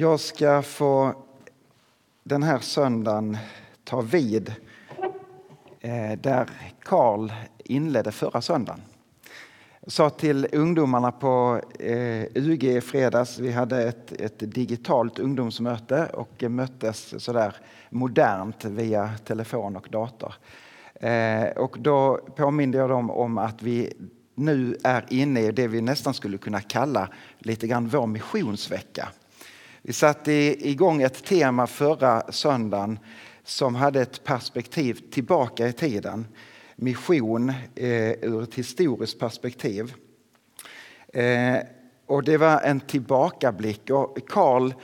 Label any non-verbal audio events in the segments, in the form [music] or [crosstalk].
Jag ska få den här söndagen ta vid eh, där Karl inledde förra söndagen. Jag sa till ungdomarna på eh, UG i fredags, vi hade ett, ett digitalt ungdomsmöte och möttes sådär modernt via telefon och dator. Eh, och då påminde jag dem om att vi nu är inne i det vi nästan skulle kunna kalla lite grann vår missionsvecka. Vi satte igång ett tema förra söndagen som hade ett perspektiv tillbaka i tiden. Mission eh, ur ett historiskt perspektiv. Eh, och det var en tillbakablick. Och Carl,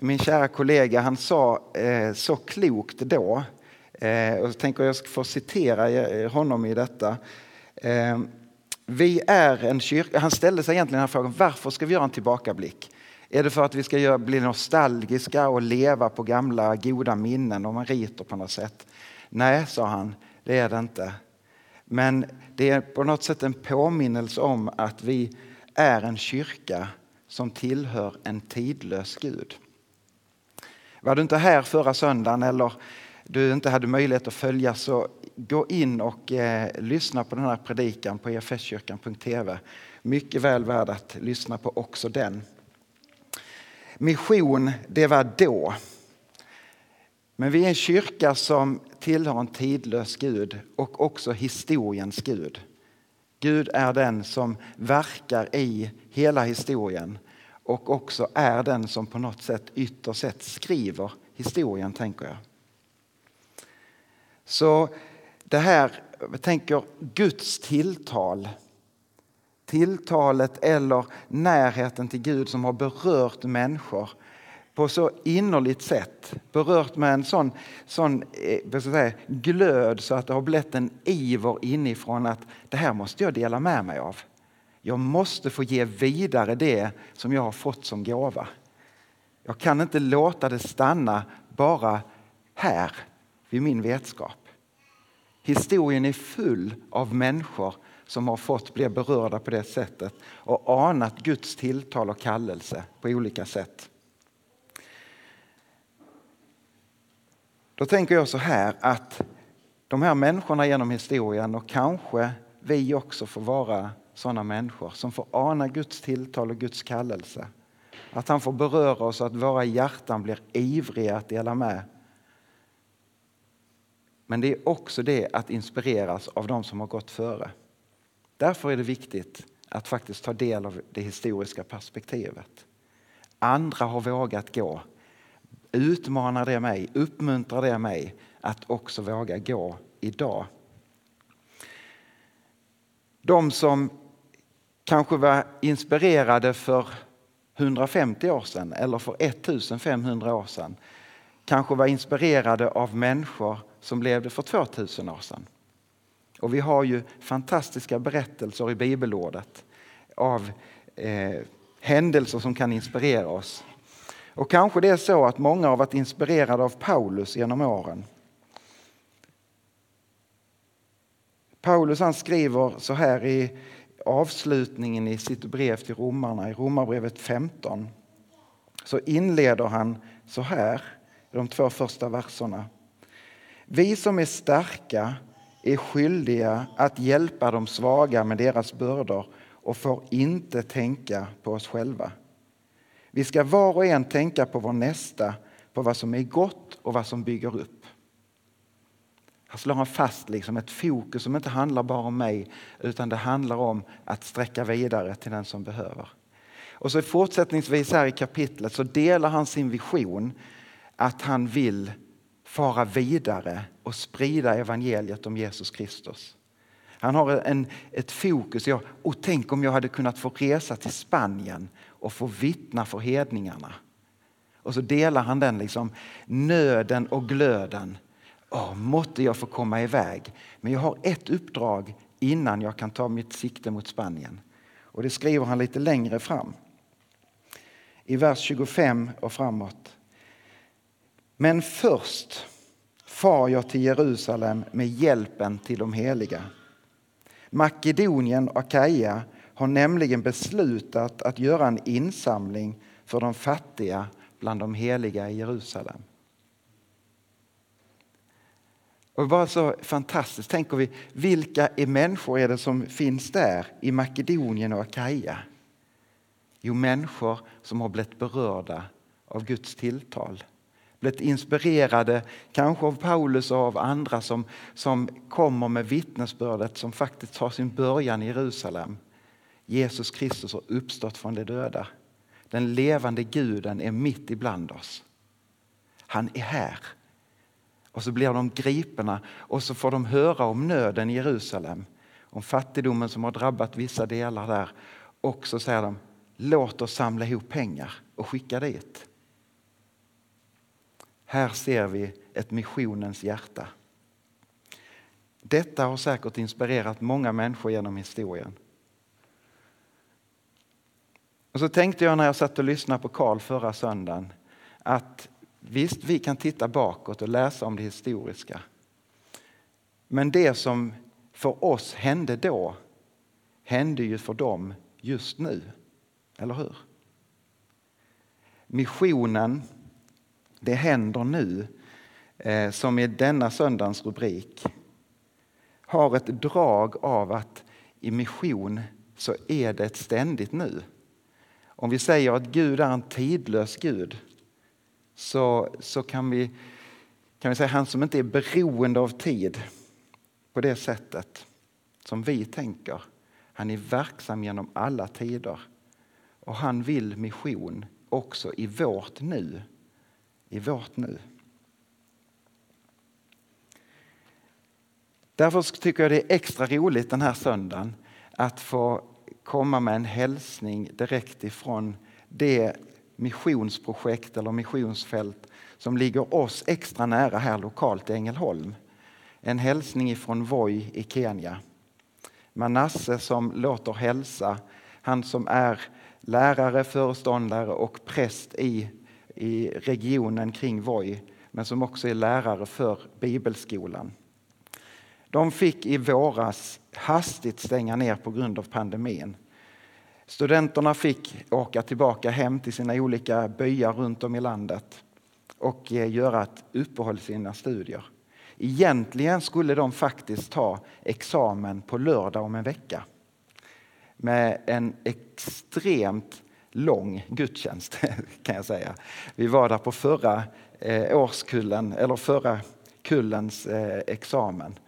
min kära kollega, han sa eh, så klokt då. Eh, och jag tänker jag ska få citera eh, honom i detta. Eh, vi är en kyrka. Han ställde sig egentligen den här frågan, varför ska vi göra en tillbakablick? Är det för att vi ska göra, bli nostalgiska och leva på gamla goda minnen och meriter på något sätt? Nej, sa han, det är det inte. Men det är på något sätt en påminnelse om att vi är en kyrka som tillhör en tidlös Gud. Var du inte här förra söndagen eller du inte hade möjlighet att följa så gå in och eh, lyssna på den här predikan på efskyrkan.tv. Mycket väl värd att lyssna på också den. Mission, det var då. Men vi är en kyrka som tillhör en tidlös Gud och också historiens Gud. Gud är den som verkar i hela historien och också är den som på något sätt ytterst sett skriver historien, tänker jag. Så det här, jag tänker Guds tilltal tilltalet eller närheten till Gud som har berört människor på så innerligt sätt. Berört med en sån, sån eh, säga, glöd så att det har blivit en iver inifrån att det här måste jag dela med mig av. Jag måste få ge vidare det som jag har fått som gåva. Jag kan inte låta det stanna bara här vid min vetskap. Historien är full av människor som har fått bli berörda på det sättet och anat Guds tilltal och kallelse på olika sätt. Då tänker jag så här att de här människorna genom historien och kanske vi också får vara sådana människor som får ana Guds tilltal och Guds kallelse. Att han får beröra oss att våra hjärtan blir ivriga att dela med. Men det är också det att inspireras av de som har gått före. Därför är det viktigt att faktiskt ta del av det historiska perspektivet. Andra har vågat gå. Utmanar det mig, uppmuntrar det mig att också våga gå idag. De som kanske var inspirerade för 150 år sedan eller för 1500 år sedan kanske var inspirerade av människor som levde för 2000 år sedan. Och vi har ju fantastiska berättelser i bibelordet av eh, händelser som kan inspirera oss. Och kanske det är så att många har varit inspirerade av Paulus genom åren. Paulus han skriver så här i avslutningen i sitt brev till romarna, i Romarbrevet 15. Så inleder han så här, i de två första verserna. Vi som är starka är skyldiga att hjälpa de svaga med deras bördor och får inte tänka på oss själva. Vi ska var och en tänka på vår nästa, på vad som är gott och vad som bygger upp. Här slår han fast liksom ett fokus som inte handlar bara om mig utan det handlar om att sträcka vidare till den som behöver. Och så fortsättningsvis här i kapitlet så delar han sin vision att han vill fara vidare och sprida evangeliet om Jesus Kristus. Han har en, ett fokus. Jag, och tänk om jag hade kunnat få resa till Spanien och få vittna för hedningarna. Och så delar han den liksom nöden och glöden. Åh, måtte jag få komma iväg. Men jag har ett uppdrag innan jag kan ta mitt sikte mot Spanien. Och det skriver han lite längre fram. I vers 25 och framåt. Men först far jag till Jerusalem med hjälpen till de heliga. Makedonien och Akaia har nämligen beslutat att göra en insamling för de fattiga bland de heliga i Jerusalem. Och bara så fantastiskt tänker vi, vilka är människor är det som finns där i Makedonien och Akaja? Jo, människor som har blivit berörda av Guds tilltal. Blivit inspirerade, kanske av Paulus och av andra som, som kommer med vittnesbördet som faktiskt har sin början i Jerusalem. Jesus Kristus har uppstått från de döda. Den levande guden är mitt ibland oss. Han är här. Och så blir de gripna och så får de höra om nöden i Jerusalem. Om fattigdomen som har drabbat vissa delar där. Och så säger de, låt oss samla ihop pengar och skicka dit. Här ser vi ett missionens hjärta. Detta har säkert inspirerat många människor genom historien. Och så tänkte jag när jag satt och lyssnade på Karl förra söndagen att visst, vi kan titta bakåt och läsa om det historiska. Men det som för oss hände då hände ju för dem just nu. Eller hur? Missionen, det händer nu, eh, som i denna söndagens rubrik har ett drag av att i mission så är det ett ständigt nu. Om vi säger att Gud är en tidlös Gud så, så kan, vi, kan vi säga han som inte är beroende av tid på det sättet som vi tänker. Han är verksam genom alla tider och han vill mission också i vårt nu. I vårt nu. Därför tycker jag det är extra roligt den här söndagen att få komma med en hälsning direkt ifrån det missionsprojekt eller missionsfält som ligger oss extra nära här lokalt i Ängelholm. En hälsning ifrån Voi i Kenya. Manasse som låter hälsa, han som är lärare, föreståndare och präst i, i regionen kring Voi men som också är lärare för bibelskolan. De fick i våras hastigt stänga ner på grund av pandemin. Studenterna fick åka tillbaka hem till sina olika byar runt om i landet och eh, göra ett uppehåll i sina studier. Egentligen skulle de faktiskt ta examen på lördag om en vecka med en extremt lång gudstjänst [laughs] kan jag säga. Vi var där på förra eh, årskullen, eller förra kullens eh, examen.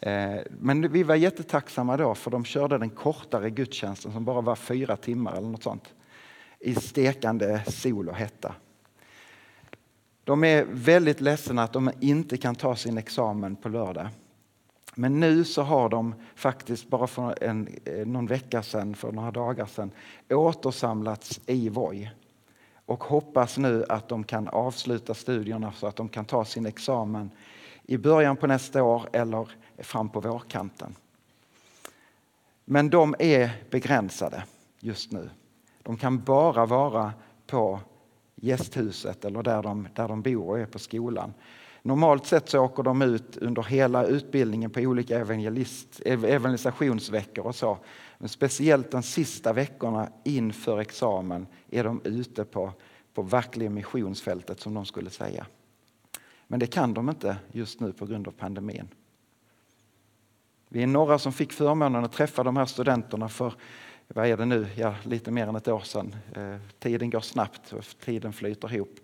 Eh, men vi var jättetacksamma då för de körde den kortare gudstjänsten som bara var fyra timmar eller något sånt. I stekande sol och hetta. De är väldigt ledsna att de inte kan ta sin examen på lördag. Men nu så har de faktiskt bara för en, eh, någon vecka sedan, för några dagar sedan, återsamlats i Voi och hoppas nu att de kan avsluta studierna så att de kan ta sin examen i början på nästa år eller fram på vårkanten. Men de är begränsade just nu. De kan bara vara på gästhuset eller där de, där de bor och är på skolan. Normalt sett så åker de ut under hela utbildningen på olika evangelist, evangelisationsveckor och så. Men speciellt de sista veckorna inför examen är de ute på, på verkliga missionsfältet som de skulle säga. Men det kan de inte just nu på grund av pandemin. Vi är några som fick förmånen att träffa de här studenterna för vad är det nu? Ja, lite mer än ett år sedan. Eh, tiden går snabbt och tiden flyter ihop.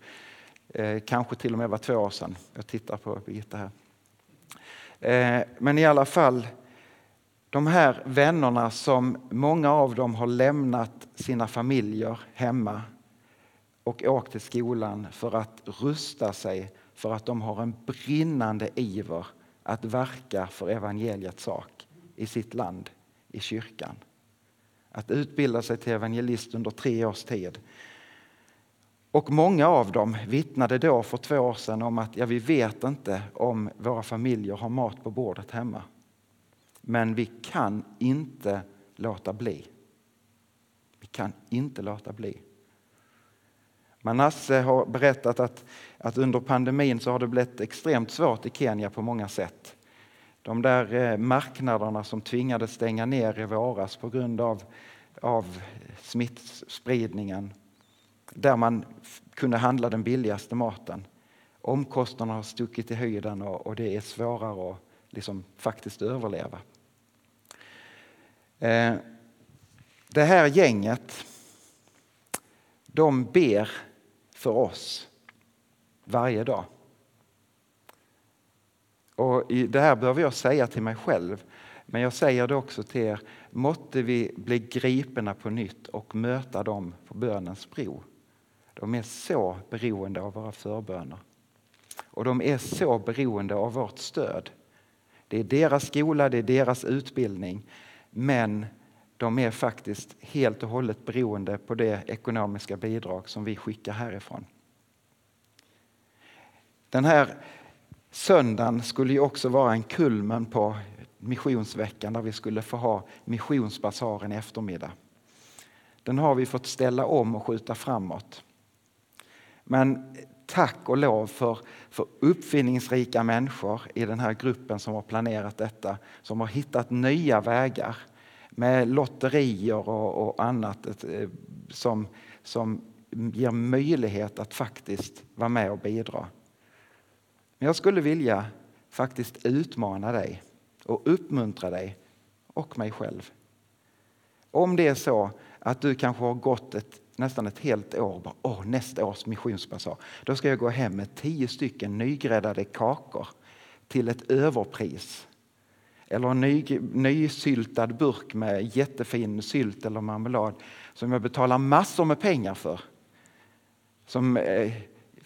Eh, kanske till och med var två år sedan. Jag tittar på Birgitta här. Eh, men i alla fall, de här vännerna som många av dem har lämnat sina familjer hemma och åkt till skolan för att rusta sig för att de har en brinnande iver att verka för evangeliets sak i sitt land, i kyrkan. Att utbilda sig till evangelist under tre års tid. Och många av dem vittnade då för två år sedan om att ja, vi vet inte om våra familjer har mat på bordet hemma. Men vi kan inte låta bli. Vi kan inte låta bli. Manasse har berättat att, att under pandemin så har det blivit extremt svårt i Kenya på många sätt. De där eh, marknaderna som tvingades stänga ner i våras på grund av, av smittspridningen. Där man kunde handla den billigaste maten. Omkostnaderna har stuckit i höjden och, och det är svårare att liksom faktiskt överleva. Eh, det här gänget, de ber för oss varje dag. Och det här behöver jag säga till mig själv, men jag säger det också till er. Måtte vi bli gripna på nytt och möta dem på bönens bro. De är så beroende av våra förböner. Och de är så beroende av vårt stöd. Det är deras skola, det är deras utbildning. Men de är faktiskt helt och hållet beroende på det ekonomiska bidrag som vi skickar härifrån. Den här söndagen skulle ju också vara en kulmen på missionsveckan där vi skulle få ha missionsbasaren i eftermiddag. Den har vi fått ställa om och skjuta framåt. Men tack och lov för, för uppfinningsrika människor i den här gruppen som har planerat detta, som har hittat nya vägar med lotterier och, och annat eh, som, som ger möjlighet att faktiskt vara med och bidra. Men jag skulle vilja faktiskt utmana dig och uppmuntra dig och mig själv. Om det är så att du kanske har gått ett, nästan ett helt år bara, åh, nästa års missionsbasar, då ska jag gå hem med tio stycken nygräddade kakor till ett överpris. Eller en ny, nysyltad burk med jättefin sylt eller marmelad som jag betalar massor med pengar för. Som eh,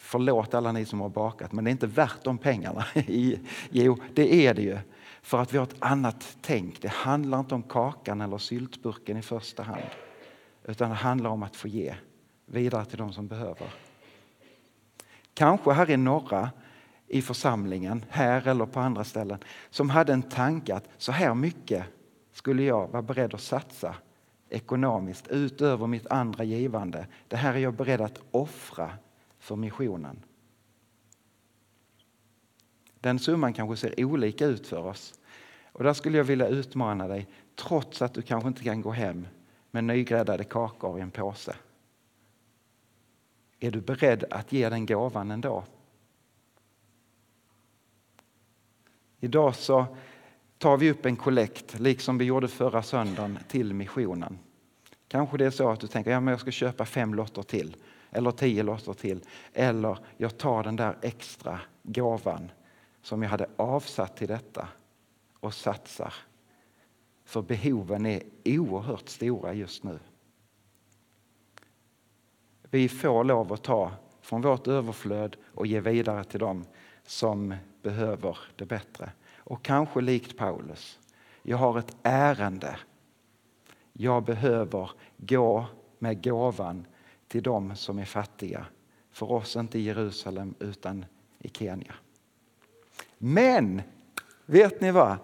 Förlåt alla ni som har bakat, men det är inte värt de pengarna. [laughs] jo, det är det ju. För att vi har ett annat tänk. Det handlar inte om kakan eller syltburken i första hand. Utan det handlar om att få ge vidare till de som behöver. Kanske här i norra i församlingen, här eller på andra ställen, som hade en tanke att så här mycket skulle jag vara beredd att satsa ekonomiskt utöver mitt andra givande. Det här är jag beredd att offra för missionen. Den summan kanske ser olika ut för oss. Och där skulle jag vilja utmana dig, trots att du kanske inte kan gå hem med nygräddade kakor i en påse. Är du beredd att ge den gåvan ändå? Idag så tar vi upp en kollekt, liksom vi gjorde förra söndagen, till missionen. Kanske det är så att du tänker att ja, jag ska köpa fem lotter till eller tio lotter till. Eller jag tar den där extra gåvan som jag hade avsatt till detta och satsar. För behoven är oerhört stora just nu. Vi får lov att ta från vårt överflöd och ge vidare till dem som behöver det bättre. Och kanske likt Paulus, jag har ett ärende. Jag behöver gå med gåvan till dem som är fattiga. För oss inte i Jerusalem utan i Kenya. Men, vet ni vad?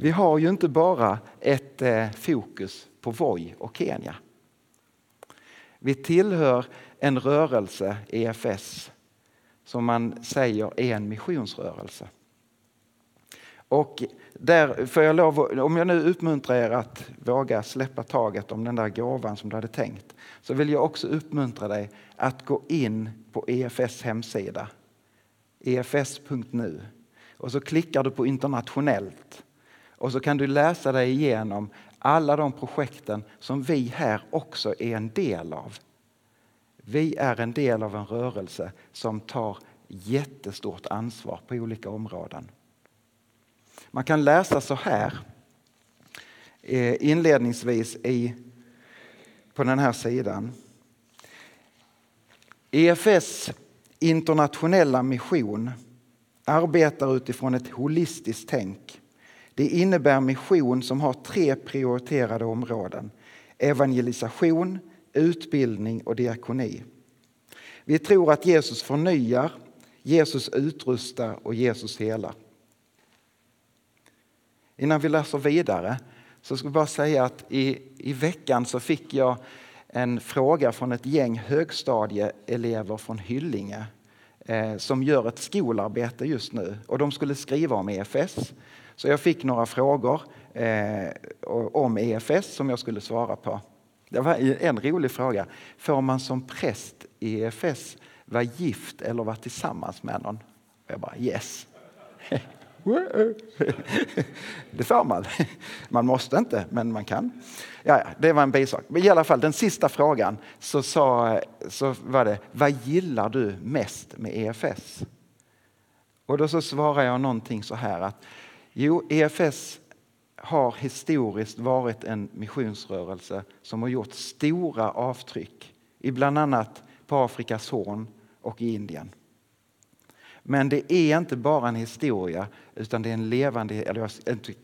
Vi har ju inte bara ett eh, fokus på Voi och Kenya. Vi tillhör en rörelse, EFS, som man säger är en missionsrörelse. Och där får jag lov, om jag nu uppmuntrar er att våga släppa taget om den där gåvan som du hade tänkt, så vill jag också uppmuntra dig att gå in på EFS hemsida, efs.nu, och så klickar du på internationellt och så kan du läsa dig igenom alla de projekten som vi här också är en del av. Vi är en del av en rörelse som tar jättestort ansvar på olika områden. Man kan läsa så här eh, inledningsvis i, på den här sidan. EFS internationella mission arbetar utifrån ett holistiskt tänk. Det innebär mission som har tre prioriterade områden. Evangelisation, utbildning och diakoni. Vi tror att Jesus förnyar, Jesus utrustar och Jesus helar. Innan vi läser vidare så ska jag bara säga att i, i veckan så fick jag en fråga från ett gäng högstadieelever från Hyllinge eh, som gör ett skolarbete just nu och de skulle skriva om EFS. Så jag fick några frågor eh, om EFS som jag skulle svara på. Det var en rolig fråga. Får man som präst i EFS vara gift eller vara tillsammans med någon? Och jag bara yes. [laughs] Det får man. Man måste inte, men man kan. Ja, ja, det var en bisak. Men i alla fall, den sista frågan så, sa, så var det, vad gillar du mest med EFS? Och då så svarar jag någonting så här att jo, EFS har historiskt varit en missionsrörelse som har gjort stora avtryck i bland annat på Afrikas horn och i Indien. Men det är inte bara en historia utan det är en levande, eller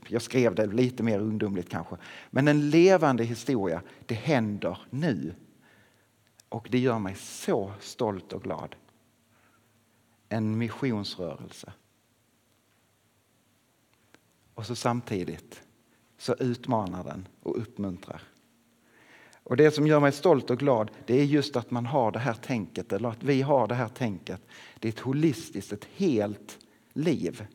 jag, skrev det lite mer ungdomligt kanske, men en levande historia. Det händer nu. Och det gör mig så stolt och glad. En missionsrörelse. Och så samtidigt så utmanar den och uppmuntrar. Och Det som gör mig stolt och glad det är just att man har det här tänket, eller att vi har det här tänket. Det är ett holistiskt, ett helt liv.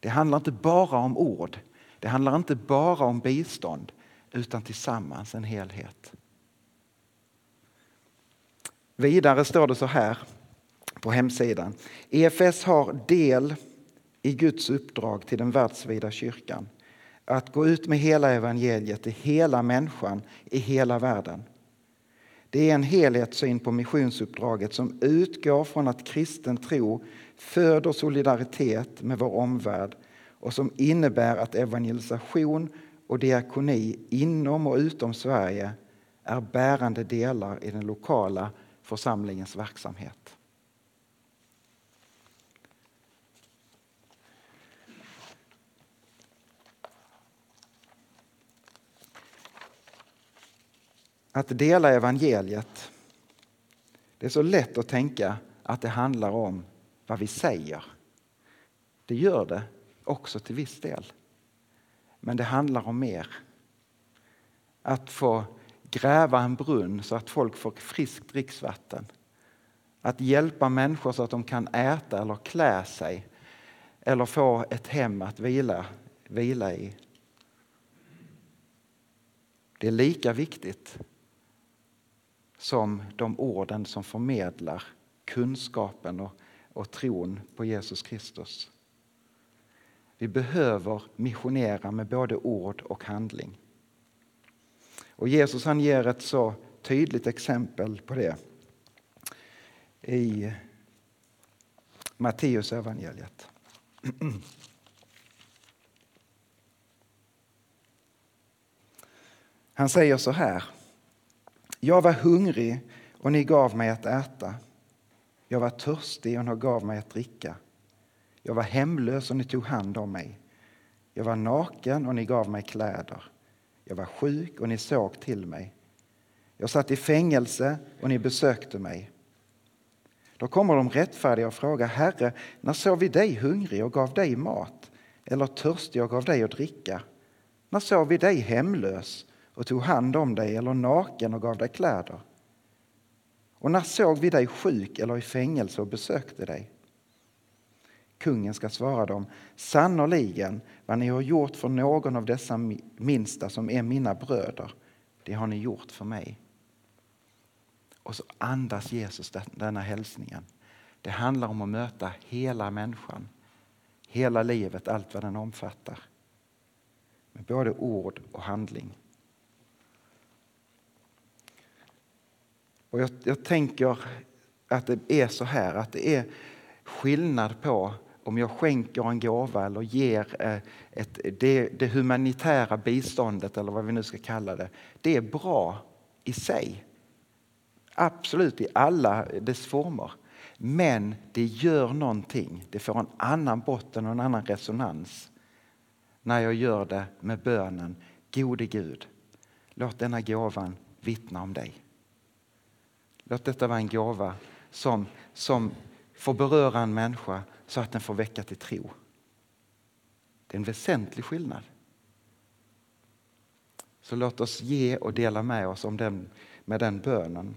Det handlar inte bara om ord, det handlar inte bara om bistånd, utan tillsammans en helhet. Vidare står det så här på hemsidan. EFS har del i Guds uppdrag till den världsvida kyrkan att gå ut med hela evangeliet till hela människan i hela världen. Det är en helhetssyn på missionsuppdraget som utgår från att kristen tro föder solidaritet med vår omvärld och som innebär att evangelisation och diakoni inom och utom Sverige är bärande delar i den lokala församlingens verksamhet. Att dela evangeliet. Det är så lätt att tänka att det handlar om vad vi säger. Det gör det också till viss del. Men det handlar om mer. Att få gräva en brunn så att folk får friskt dricksvatten. Att hjälpa människor så att de kan äta eller klä sig eller få ett hem att vila, vila i. Det är lika viktigt som de orden som förmedlar kunskapen och, och tron på Jesus Kristus. Vi behöver missionera med både ord och handling. Och Jesus han ger ett så tydligt exempel på det i Matteus evangeliet. Han säger så här jag var hungrig och ni gav mig att äta. Jag var törstig och ni gav mig att dricka. Jag var hemlös och ni tog hand om mig. Jag var naken och ni gav mig kläder. Jag var sjuk och ni såg till mig. Jag satt i fängelse och ni besökte mig. Då kommer de rättfärdiga och frågar Herre, när såg vi dig hungrig och gav dig mat eller törstig och gav dig att dricka? När såg vi dig hemlös och tog hand om dig eller naken och gav dig kläder? Och när såg vi dig sjuk eller i fängelse och besökte dig? Kungen ska svara dem, sannerligen vad ni har gjort för någon av dessa minsta som är mina bröder, det har ni gjort för mig. Och så andas Jesus denna hälsningen. Det handlar om att möta hela människan, hela livet, allt vad den omfattar. Med både ord och handling. Och jag, jag tänker att det är så här, att det är skillnad på om jag skänker en gåva eller ger eh, ett, det, det, humanitära biståndet eller vad vi nu ska kalla det. Det är bra i sig. Absolut i alla dess former. Men det gör någonting. Det får en annan botten och en annan resonans när jag gör det med bönen Gode Gud, låt denna gåvan vittna om dig. Låt detta vara en gåva som, som får beröra en människa så att den får väcka till tro. Det är en väsentlig skillnad. Så låt oss ge och dela med oss om den, med den bönen.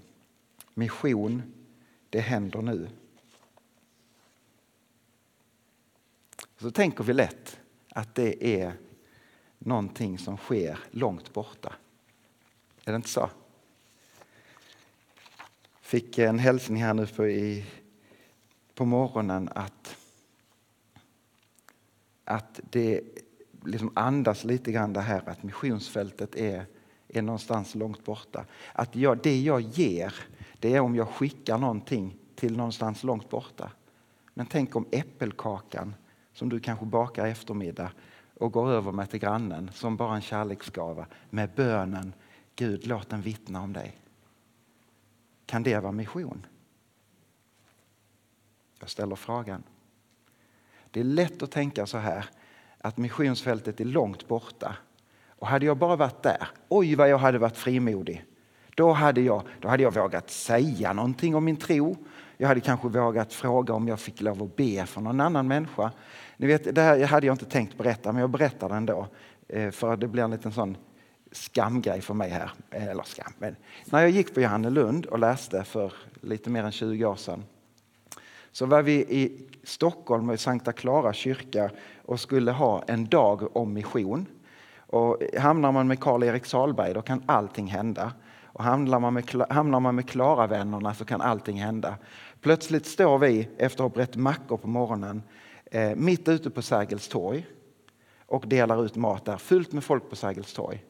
Mission, det händer nu. Så tänker vi lätt att det är någonting som sker långt borta. Är det inte så? Fick en hälsning här nu på, i, på morgonen att, att det liksom andas lite grann det här att missionsfältet är, är någonstans långt borta. Att jag, det jag ger, det är om jag skickar någonting till någonstans långt borta. Men tänk om äppelkakan som du kanske bakar i eftermiddag och går över med till grannen som bara en kärleksgava med bönen Gud låt den vittna om dig. Kan det vara mission? Jag ställer frågan. Det är lätt att tänka så här att missionsfältet är långt borta. Och hade jag bara varit där, oj vad jag hade varit frimodig. Då hade jag, då hade jag vågat säga någonting om min tro. Jag hade kanske vågat fråga om jag fick lov att be för någon annan människa. Ni vet, det här hade jag inte tänkt berätta, men jag berättar det ändå. Eh, för det blir en liten sån skamgrej för mig här. Eh, eller skam, men när jag gick på Johannelund och läste för lite mer än 20 år sedan så var vi i Stockholm i Sankta Clara kyrka och skulle ha en dag om mission. Och hamnar man med Karl-Erik Salberg då kan allting hända. Och hamnar man med, hamnar man med Klara-vännerna så kan allting hända. Plötsligt står vi efter att ha brett mackor på morgonen eh, mitt ute på Sergels torg och delar ut mat där, fullt med folk på Sergels torg.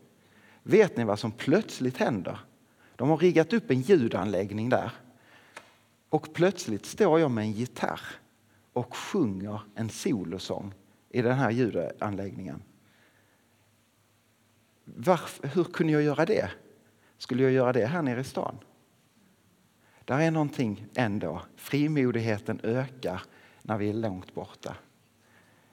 Vet ni vad som plötsligt händer? De har riggat upp en ljudanläggning där. Och plötsligt står jag med en gitarr och sjunger en solosång i den här ljudanläggningen. Varför, hur kunde jag göra det? Skulle jag göra det här nere i stan? Där är någonting ändå. Frimodigheten ökar när vi är långt borta.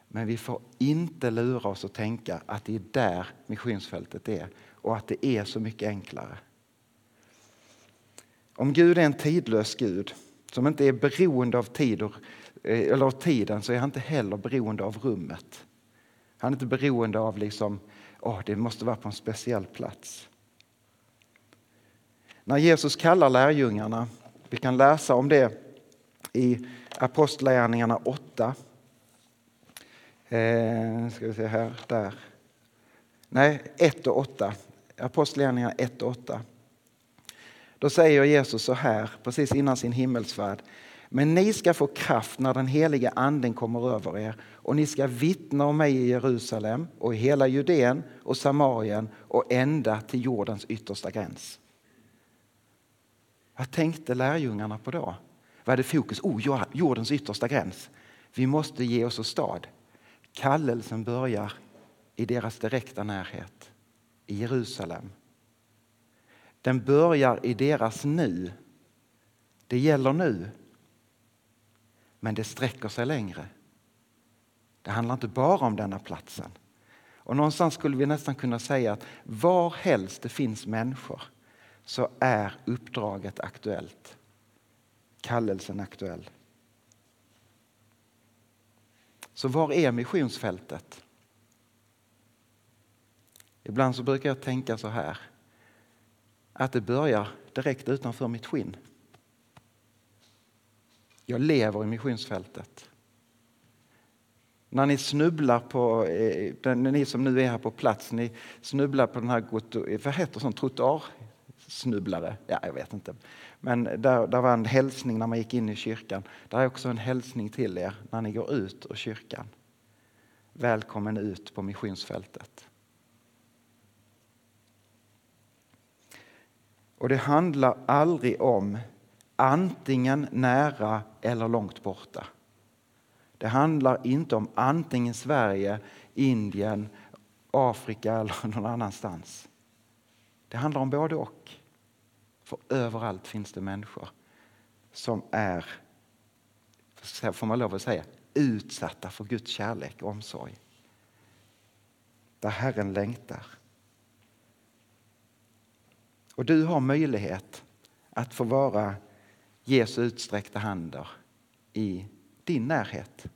Men vi får inte lura oss att tänka att det är där missionsfältet är och att det är så mycket enklare. Om Gud är en tidlös Gud som inte är beroende av, tid och, eh, eller av tiden så är han inte heller beroende av rummet. Han är inte beroende av liksom, oh, det måste vara på en speciell plats. När Jesus kallar lärjungarna, vi kan läsa om det i Apostlagärningarna 8. Eh, ska vi se här, där. Nej, 1 och 8. Apostlagärningarna 1 och 8. Då säger Jesus så här, precis innan sin himmelsfärd. Men ni ska få kraft när den heliga anden kommer över er och ni ska vittna om mig i Jerusalem och i hela Judeen och Samarien och ända till jordens yttersta gräns. Vad tänkte lärjungarna på då? Vad hade fokus? Oh, jordens yttersta gräns. Vi måste ge oss åstad. Kallelsen börjar i deras direkta närhet, i Jerusalem. Den börjar i deras nu. Det gäller nu. Men det sträcker sig längre. Det handlar inte bara om denna platsen. Och någonstans skulle vi nästan kunna säga att var helst det finns människor så är uppdraget aktuellt. Kallelsen aktuell. Så var är missionsfältet? Ibland så brukar jag tänka så här att det börjar direkt utanför mitt skinn. Jag lever i missionsfältet. När ni snubblar på, eh, ni som nu är här på plats, ni snubblar på den här, vad heter sånt, trottoarsnubblare? Ja, jag vet inte. Men där, där var en hälsning när man gick in i kyrkan. Där är också en hälsning till er när ni går ut ur kyrkan. Välkommen ut på missionsfältet. Och det handlar aldrig om antingen nära eller långt borta. Det handlar inte om antingen Sverige, Indien, Afrika eller [laughs] någon annanstans. Det handlar om både och. För överallt finns det människor som är, får man lov att säga, utsatta för Guds kärlek och omsorg. Där Herren längtar. Och du har möjlighet att få vara Jesu utsträckta händer i din närhet.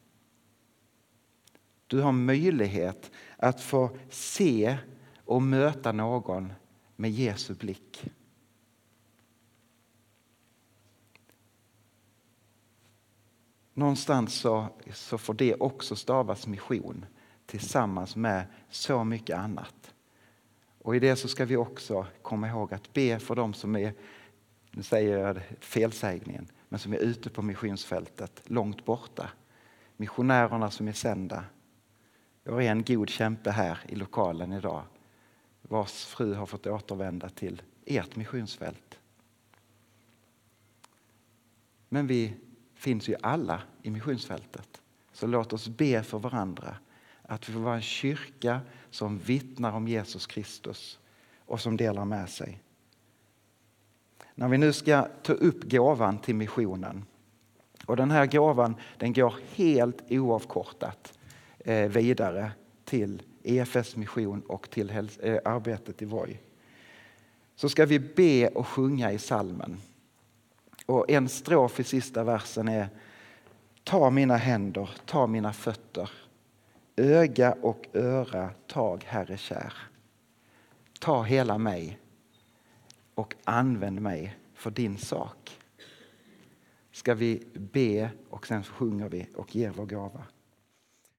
Du har möjlighet att få se och möta någon med Jesu blick. Någonstans så, så får det också stavas mission tillsammans med så mycket annat. Och i det så ska vi också komma ihåg att be för dem som är nu säger jag felsägningen, men som är ute på missionsfältet långt borta. Missionärerna som är sända. Jag är en god kämpe här i lokalen idag vars fru har fått återvända till ert missionsfält. Men vi finns ju alla i missionsfältet. Så låt oss be för varandra att vi får vara en kyrka som vittnar om Jesus Kristus och som delar med sig. När vi nu ska ta upp gåvan till missionen och den här gåvan den går helt oavkortat eh, vidare till EFS mission och till eh, arbetet i Voi. Så ska vi be och sjunga i salmen. Och en strof i sista versen är Ta mina händer, ta mina fötter, öga och öra tag, Herre kär. Ta hela mig och använd mig för din sak. Ska vi be och sen sjunger vi och ger vår gåva.